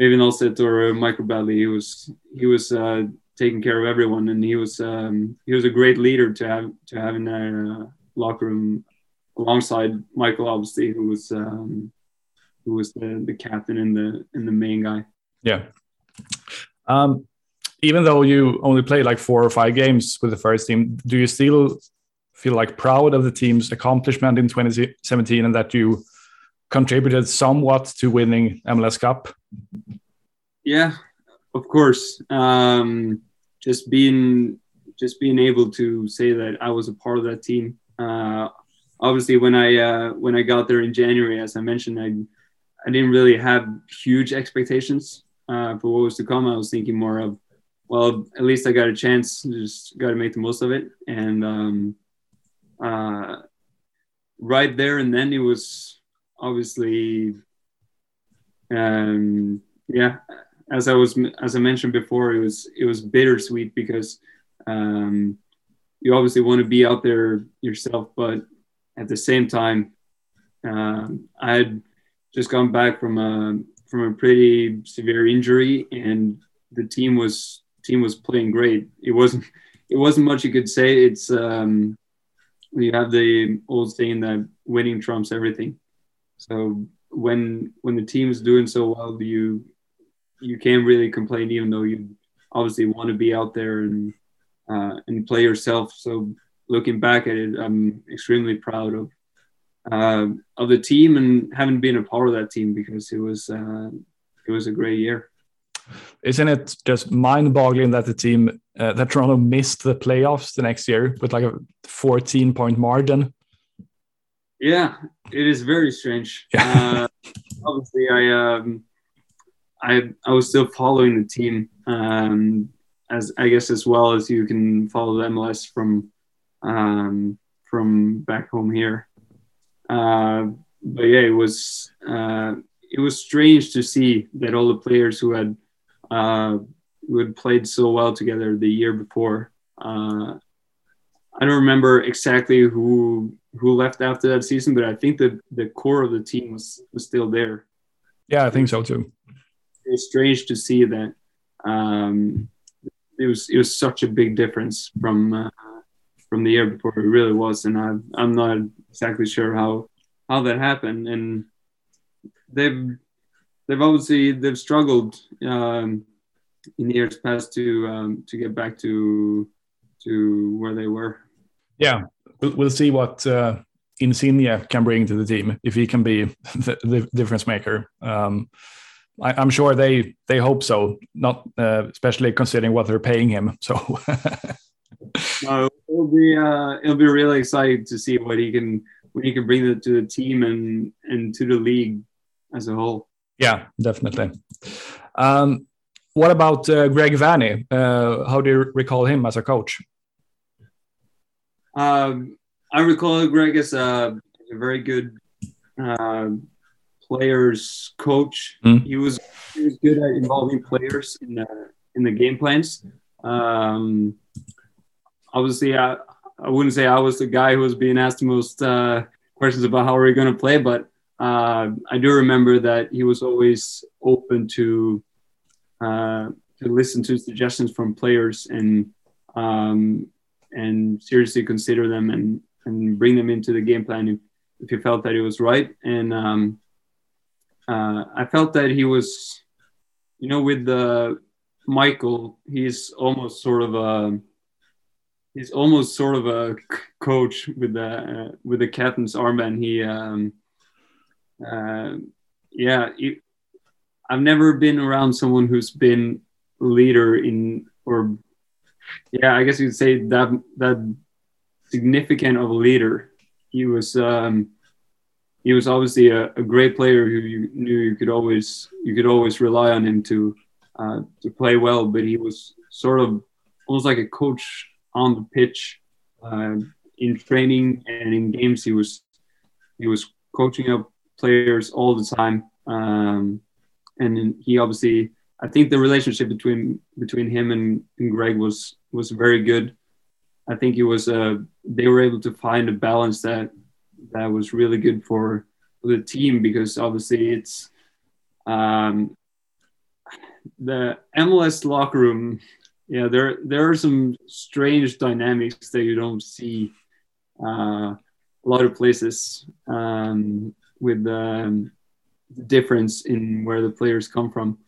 Øyvind Alseth or uh, Michael Bradley, he was he was uh, taking care of everyone, and he was um, he was a great leader to have to have in that uh, locker room alongside Michael, obviously, who was um, who was the, the captain and the and the main guy.
Yeah. Um, even though you only played like four or five games with the first team, do you still feel like proud of the team's accomplishment in 2017 and that you contributed somewhat to winning MLS Cup?
Yeah, of course. Um, just being just being able to say that I was a part of that team. Uh, obviously, when I uh, when I got there in January, as I mentioned, I I didn't really have huge expectations uh, for what was to come. I was thinking more of, well, at least I got a chance. Just got to make the most of it. And um, uh, right there and then, it was obviously, um, yeah, as I was as I mentioned before, it was it was bittersweet because um, you obviously want to be out there yourself, but at the same time, um, I had just gone back from a from a pretty severe injury, and the team was team was playing great. It wasn't it wasn't much you could say. It's um, you have the old saying that winning trumps everything. So when when the team is doing so well, you you can't really complain, even though you obviously want to be out there and uh, and play yourself. So looking back at it, I'm extremely proud of uh, of the team and having been a part of that team because it was uh, it was a great year.
Isn't it just mind-boggling that the team uh, that Toronto missed the playoffs the next year with like a 14 point margin?
Yeah, it is very strange. Yeah. Uh, obviously, I um, I I was still following the team um, as I guess as well as you can follow the MLS from um, from back home here. Uh, but yeah, it was uh, it was strange to see that all the players who had uh, who had played so well together the year before. Uh, I don't remember exactly who who left after that season, but I think that the core of the team was was still there.
Yeah, I think so too.
It was strange to see that um, it was it was such a big difference from uh, from the year before. It really was, and I, I'm not exactly sure how how that happened. And they've they've obviously they've struggled um, in years past to um, to get back to to where they were.
Yeah, we'll see what uh, Insigne can bring to the team if he can be the, the difference maker. Um, I, am sure they they hope so. Not uh, especially considering what they're paying him. So.
no, it'll be uh, it'll be really exciting to see what he can what he can bring to, to the team and and to the league as a whole.
Yeah, definitely. Um, what about uh, Greg Vanney? Uh, how do you recall him as a coach?
Um, I recall Greg as a, a very good uh, players coach. Mm. He was he was good at involving players in the in the game plans. Um, obviously, I I wouldn't say I was the guy who was being asked the most uh, questions about how are we're going to play, but uh, I do remember that he was always open to uh, to listen to suggestions from players and um, and seriously consider them and and bring them into the game plan if, if he felt that it was right. And um, uh, I felt that he was, you know, with the Michael, he's almost sort of a he's almost sort of a coach with the uh, with the captain's armband. He, um, uh, yeah, I've never been around someone who's been leader in or yeah, I guess you'd say that that significant of a leader. He was um, he was obviously a, a, great player who you knew you could always you could always rely on him to uh, to play well. But he was sort of almost like a coach on the pitch uh, in training and in games. He was he was coaching up players all the time, um, and he obviously I think the relationship between between him and, and Greg was was very good. I think it was uh, they were able to find a balance that that was really good for, the team because obviously it's um, the MLS locker room. Yeah, there there are some strange dynamics that you don't see uh, a lot of places um, with um, the difference in where the players come from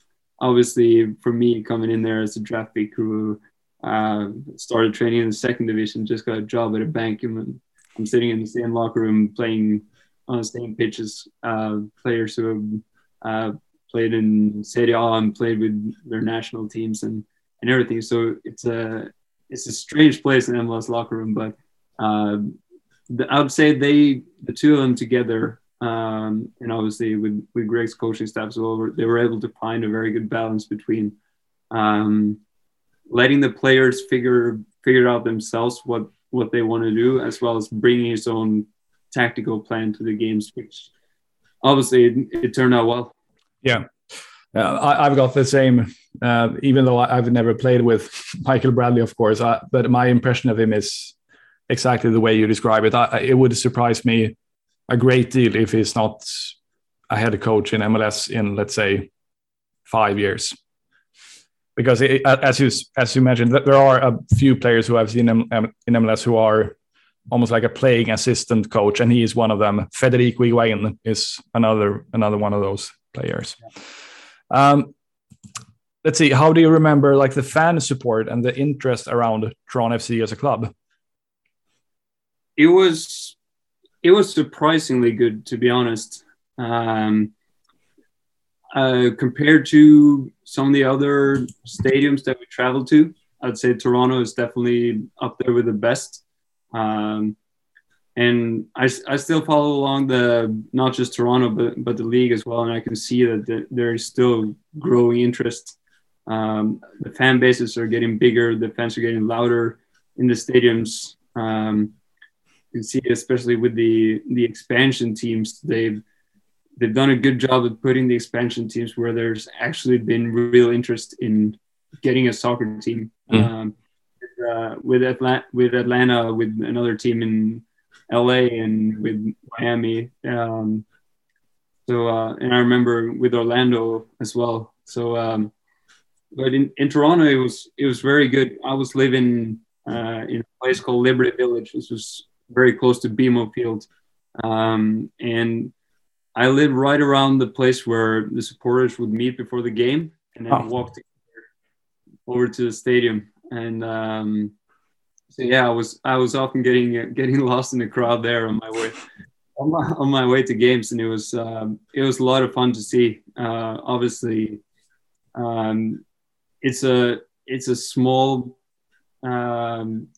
obviously for me coming in there as a draft pick who uh, started training in the second division, just got a job at a bank, and I'm sitting in the same locker room playing on the same pitches. Uh, players who have uh, played in Serie A and played with their national teams and and everything. So it's a it's a strange place in MLS locker room, but uh, the, I would say they the two of them together um, and obviously with with Greg's coaching staff as well, they were able to find a very good balance between um, letting the players figure figure out themselves what what they want to do, as well as bringing his own tactical plan to the games, which obviously it, it turned out well.
Yeah. Uh, I, have got the same, uh, even though I've never played with Michael Bradley, of course. Uh, but my impression of him is exactly the way you describe it. I, it would surprise me a great deal if he's not a head coach in MLS in let's say five years. Because it, as you as you mentioned, there are a few players who I've seen in, in MLS who are almost like a playing assistant coach, and he is one of them. Federico Higuain is another another one of those players. Um, let's see. How do you remember like the fan support and the interest around Toronto FC as a club?
It was it was surprisingly good, to be honest. Um, uh, compared to some of the other stadiums that we traveled to, I'd say Toronto is definitely up there with the best. Um, and I, I still follow along the not just Toronto but but the league as well, and I can see that the, there is still growing interest. Um, the fan bases are getting bigger, the fans are getting louder in the stadiums. Um, can see, especially with the the expansion teams, they've they've done a good job of putting the expansion teams where there's actually been real interest in getting a soccer team. Mm. Um, uh, with Atlanta, with Atlanta, with another team in LA and with Miami. Um, so uh, and I remember with Orlando as well. So um, but in, in Toronto it was it was very good. I was living uh, in a place called Liberty Village, which was very close to BMO Field, um, and I lived right around the place where the supporters would meet before the game, and then oh. walk over to the stadium. And um, so yeah, I was I was often getting uh, getting lost in the crowd there on my way on my, on my way to games, and it was um, it was a lot of fun to see. Uh, obviously, um, it's a it's a small. Um,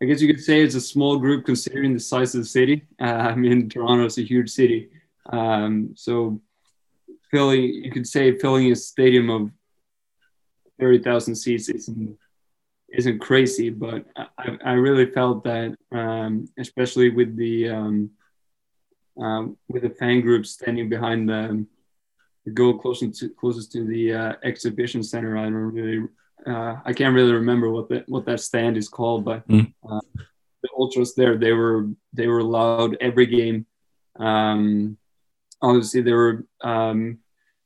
I guess you could say it's a small group considering the size of the city. Uh, I mean, Toronto is a huge city, um, so filling you could say filling a stadium of thirty thousand seats isn't isn't crazy, but I, I really felt that, um, especially with the um, uh, with the fan group standing behind the, the goal closest to closest to the uh, exhibition center. I don't really, uh, I can't really remember what that what that stand is called, but mm. the ultras there they were they were loud every game. Um, obviously, they were um,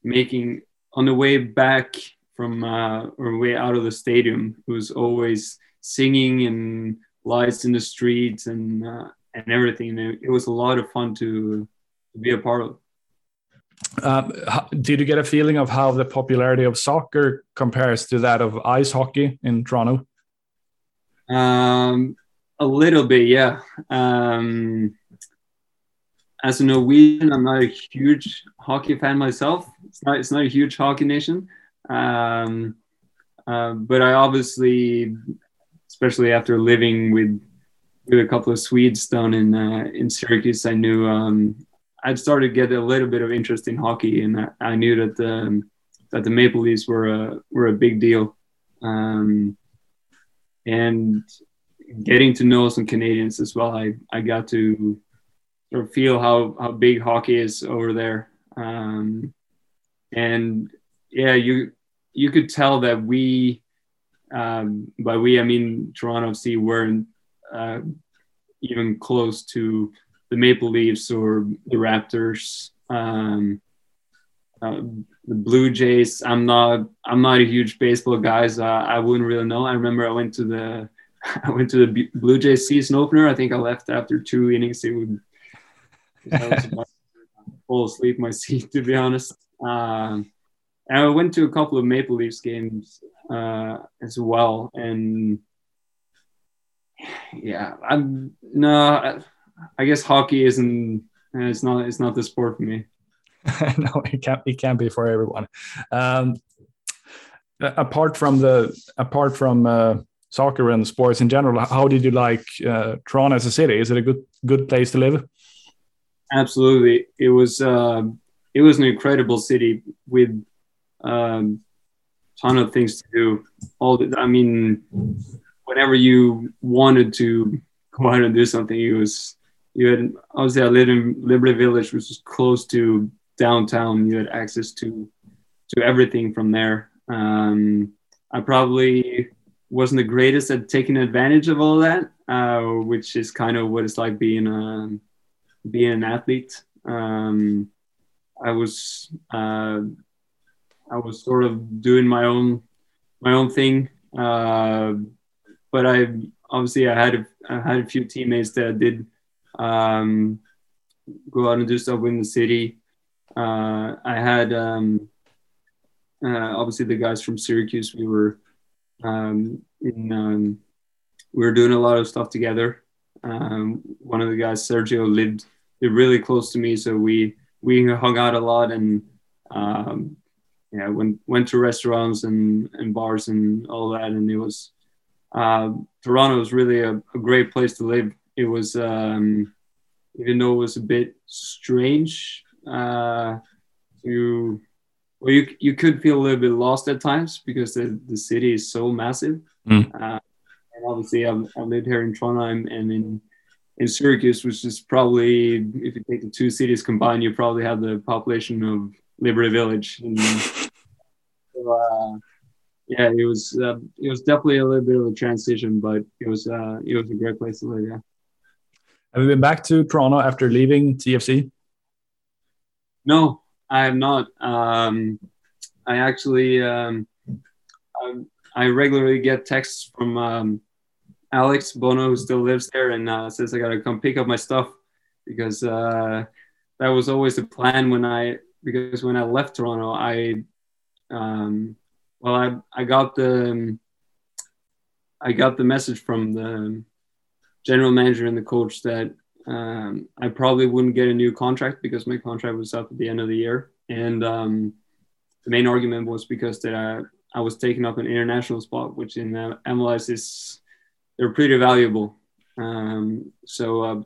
making on the way back from uh, or way out of the stadium who was always singing and lights in the streets and uh, and everything. It, it, was a lot of fun to, to be a part of.
Um, did you get a feeling of how the popularity of soccer compares to that of ice hockey in Toronto?
Um, a little bit, yeah. Um, as a Norwegian, I'm not a huge hockey fan myself. It's not, it's not a huge hockey nation. Um, uh, but I obviously, especially after living with with a couple of Swedes down in uh, in Syracuse, I knew um, I'd started to get a little bit of interest in hockey, and I, I knew that the that the Maple Leafs were a were a big deal. Um, and getting to know some Canadians as well, I, I got to sort of feel how, how big hockey is over there. Um, and yeah, you you could tell that we, um, by we I mean Toronto FC, weren't uh, even close to the Maple Leafs or the Raptors. Um, uh, the Blue Jays. I'm not. I'm not a huge baseball guy, so I, I wouldn't really know. I remember I went to the. I went to the Blue Jays season opener. I think I left after two innings. It would. I fall asleep my seat, to be honest. Um, and I went to a couple of Maple Leafs games uh, as well, and yeah, I'm no. I guess hockey isn't. It's not. It's not the sport for me.
no, it can't. It can't be for everyone. Um, apart from the apart from uh, soccer and sports in general, how did you like uh, Toronto as a city? Is it a good good place to live?
Absolutely, it was. Uh, it was an incredible city with um, ton of things to do. All the, I mean, whenever you wanted to go out and do something, it was you had obviously I lived in Liberty Village, which was close to downtown. You had access to to everything from there. Um, I probably wasn't the greatest at taking advantage of all that, uh, which is kind of what it's like being a being an athlete. Um, I was uh, I was sort of doing my own my own thing. Uh, but I obviously I had a, I had a few teammates that did um, go out and do stuff in the city. Uh, I had um, uh, obviously the guys from Syracuse. We were um, in um, we were doing a lot of stuff together. Um, one of the guys, Sergio, lived lived really close to me, so we we hung out a lot and um, yeah, went went to restaurants and, and bars and all that, and it was uh, Toronto was really a, a, great place to live. It was um, even though it was a bit strange. Uh, you well, you you could feel a little bit lost at times because the, the city is so massive. Mm. Uh, and obviously, I've, I lived here in Trondheim and in in Syracuse, which is probably if you take the two cities combined, you probably have the population of Liberty Village. And, so, uh, yeah, it was uh, it was definitely a little bit of a transition, but it was uh, it was a great place to live. Yeah.
Have you been back to Toronto after leaving TFC?
No, I have not. Um, I actually um, I, I, regularly get texts from um, Alex Bono, who still lives there, and uh, says I gotta come pick up my stuff because uh, that was always the plan when I because when I left Toronto, I um, well I I got the I got the message from the general manager and the coach that um, I probably wouldn't get a new contract because my contract was up at the end of the year, and um, the main argument was because that I I was taking up an international spot, which in uh, MLS is they're pretty valuable. Um, so uh,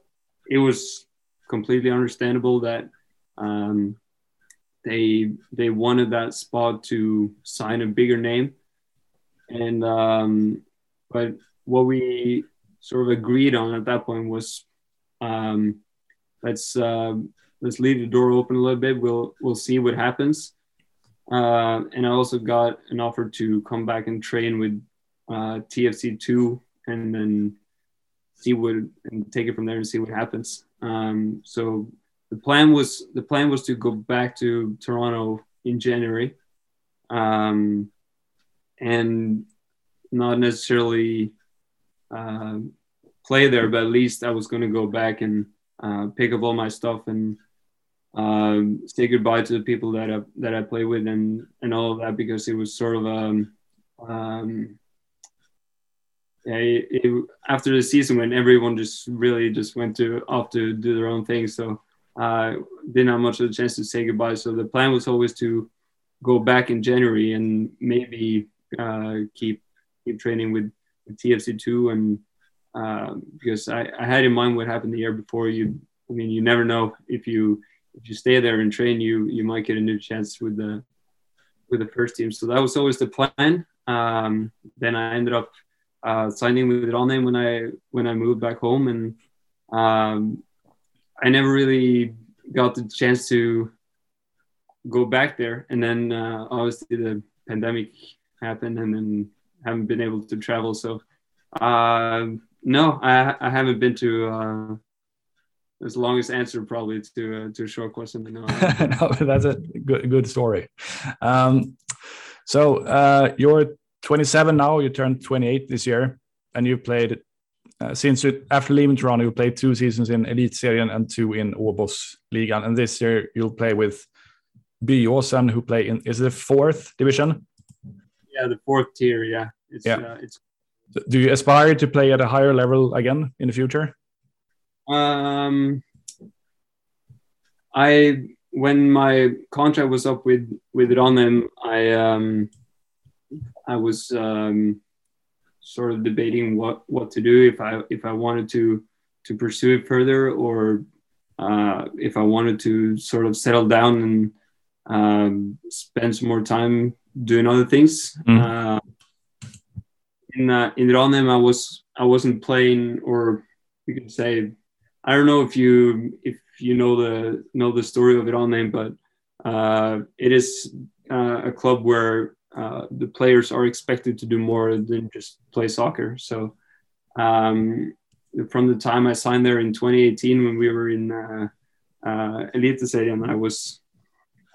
it was completely understandable that um, they they wanted that spot to sign a bigger name, and um, but what we sort of agreed on at that point was um, let's uh, let's leave the door open a little bit. We'll we'll see what happens. Uh, and I also got an offer to come back and train with uh, TFC two, and then see what and take it from there and see what happens. Um, so the plan was the plan was to go back to Toronto in January, um, and not necessarily uh, play there, but at least I was going to go back and uh, pick up all my stuff and um, say goodbye to the people that I that I play with and and all of that because it was sort of um, um yeah, it, it, after the season when everyone just really just went to off to do their own thing, so uh, didn't have much of a chance to say goodbye. So the plan was always to go back in January and maybe uh, keep keep training with, with TFC two and um, because I, I had in mind what happened the year before. You, I mean, you never know if you if you stay there and train, you you might get a new chance with the with the first team. So that was always the plan. Um, then I ended up uh, signing with Ranheim when I when I moved back home, and um, I never really got the chance to go back there. And then uh, obviously the pandemic happened, and then haven't been able to travel. So uh, no, I, I haven't been to. Uh, as longest answer probably to uh, to a short question. No,
no, that's a good good story. Um, so uh, you're 27 now. You turned 28 this year, and you played uh, since you, after leaving Toronto. You played two seasons in Eliteserien and two in Obos Liga, and this year you'll play with Byåsen, who play in is the fourth division.
Yeah, the fourth tier. Yeah, it's yeah. Uh, it's
do you aspire to play at a higher level again in the future?
Um, I when my contract was up with with Ranheim, I um, I was um, sort of debating what what to do if I if I wanted to to pursue it further or uh, if I wanted to sort of settle down and um, spend some more time doing other things. Mm. Uh, in uh, in I was I wasn't playing, or you could say, I don't know if you if you know the know the story of Ranheim, but uh, it is uh, a club where uh, the players are expected to do more than just play soccer. So um, from the time I signed there in 2018, when we were in uh, uh, Eliteserien, I was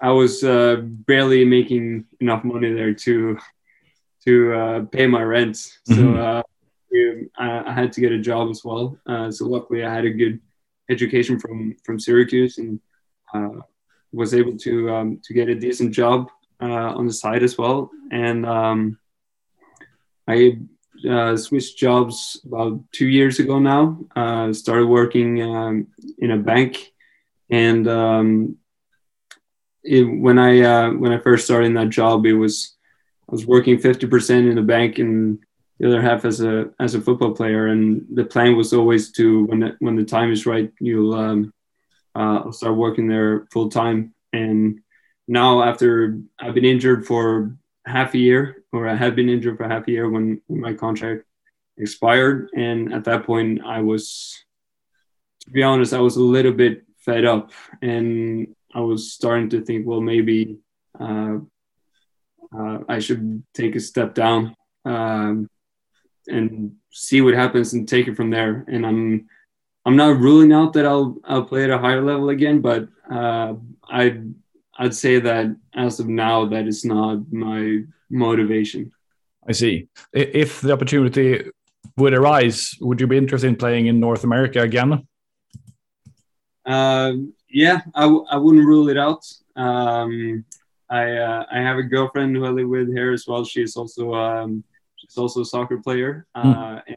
I was uh, barely making enough money there to to uh, pay my rent. Mm-hmm. So uh, I, I, had to get a job as well. Uh, so luckily, I had a good education from from Syracuse and uh, was able to um, to get a decent job uh, on the side as well. And um, I uh, switched jobs about two years ago now. started working um, in a bank and um, it, when I uh, when I first started in that job, it was I was working fifty percent in the bank and the other half as a as a football player. And the plan was always to when the, when the time is right, you'll um, uh, start working there full time. And now after I've been injured for half a year, or I had been injured for half a year when, when my contract expired, and at that point I was, to be honest, I was a little bit fed up, and I was starting to think, well, maybe uh, uh, I should take a step down um, and see what happens and take it from there. And I'm I'm not ruling out that I'll I'll play at a higher level again, but uh, I I'd say that as of now, that is not my motivation.
I see. If the opportunity would arise, would you be interested in playing in North America again?
Uh, yeah, I w- I wouldn't rule it out. Um, I uh, I have a girlfriend who I live with here as well. She's also um, she's also a soccer player. Mm. and,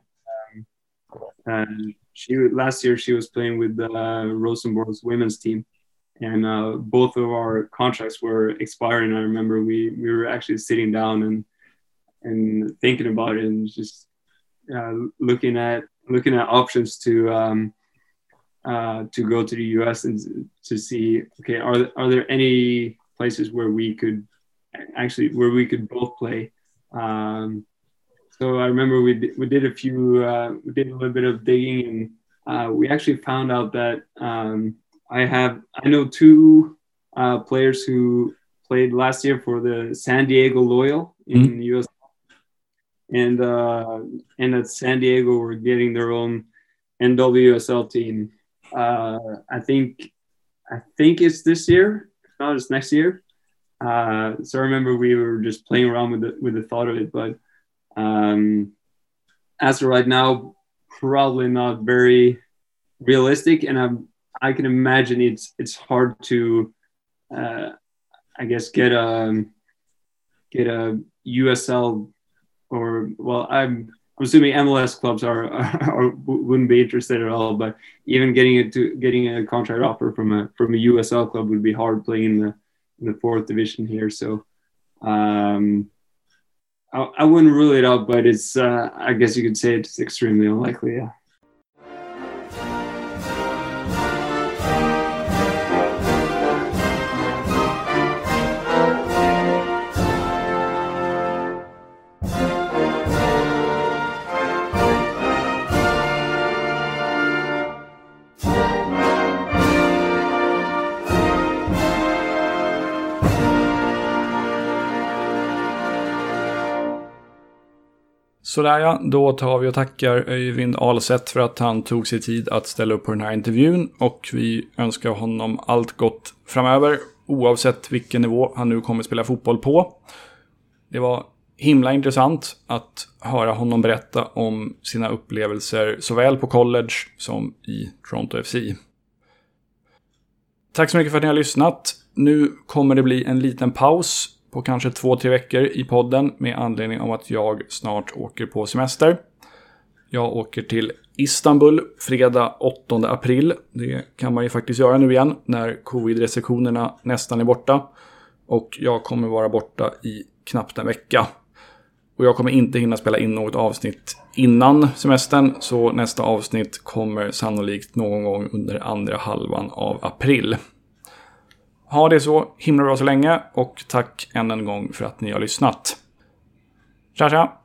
um, and she last year she was playing with the uh, Rosenborg's women's team, and uh, both of our contracts were expiring. I remember we we were actually sitting down and and thinking about it and just uh, looking at looking at options to um, uh, to go to the US and to see okay are are there any places where we could actually where we could both play. Um, so I remember we did, we did a few uh, we did a little bit of digging and uh, we actually found out that um, I have I know two uh, players who played last year for the San Diego Loyal in mm-hmm. the US, and uh, and at San Diego we're getting their own NWSL team. Uh, I think I think it's this year, it's next year. Uh, so I remember we were just playing around with the with the thought of it, but um, as of right now, probably not very realistic, and I'm I can imagine it's it's hard to, uh, I guess, get a get a USL or well, I'm I'm assuming MLS clubs are, are, wouldn't be interested at all. But even getting it to getting a contract offer from a from a USL club would be hard playing in the in the fourth division here. So um, I, I wouldn't rule it out, but it's uh, I guess you could say it's extremely unlikely. Yeah.
Sådär ja, då tar vi och tackar Öyvind Ahlseth för att han tog sig tid att ställa upp på den här intervjun. Och vi önskar honom allt gott framöver, oavsett vilken nivå han nu kommer spela fotboll på. Det var himla intressant att höra honom berätta om sina upplevelser såväl på college som i Toronto FC. Tack så mycket för att ni har lyssnat. Nu kommer det bli en liten paus på kanske två, tre veckor i podden med anledning av att jag snart åker på semester. Jag åker till Istanbul fredag 8 april. Det kan man ju faktiskt göra nu igen när covid-restriktionerna nästan är borta. Och jag kommer vara borta i knappt en vecka. Och jag kommer inte hinna spela in något avsnitt innan semestern, så nästa avsnitt kommer sannolikt någon gång under andra halvan av april. Ha det så himla bra så länge och tack än en gång för att ni har lyssnat. Tja tja!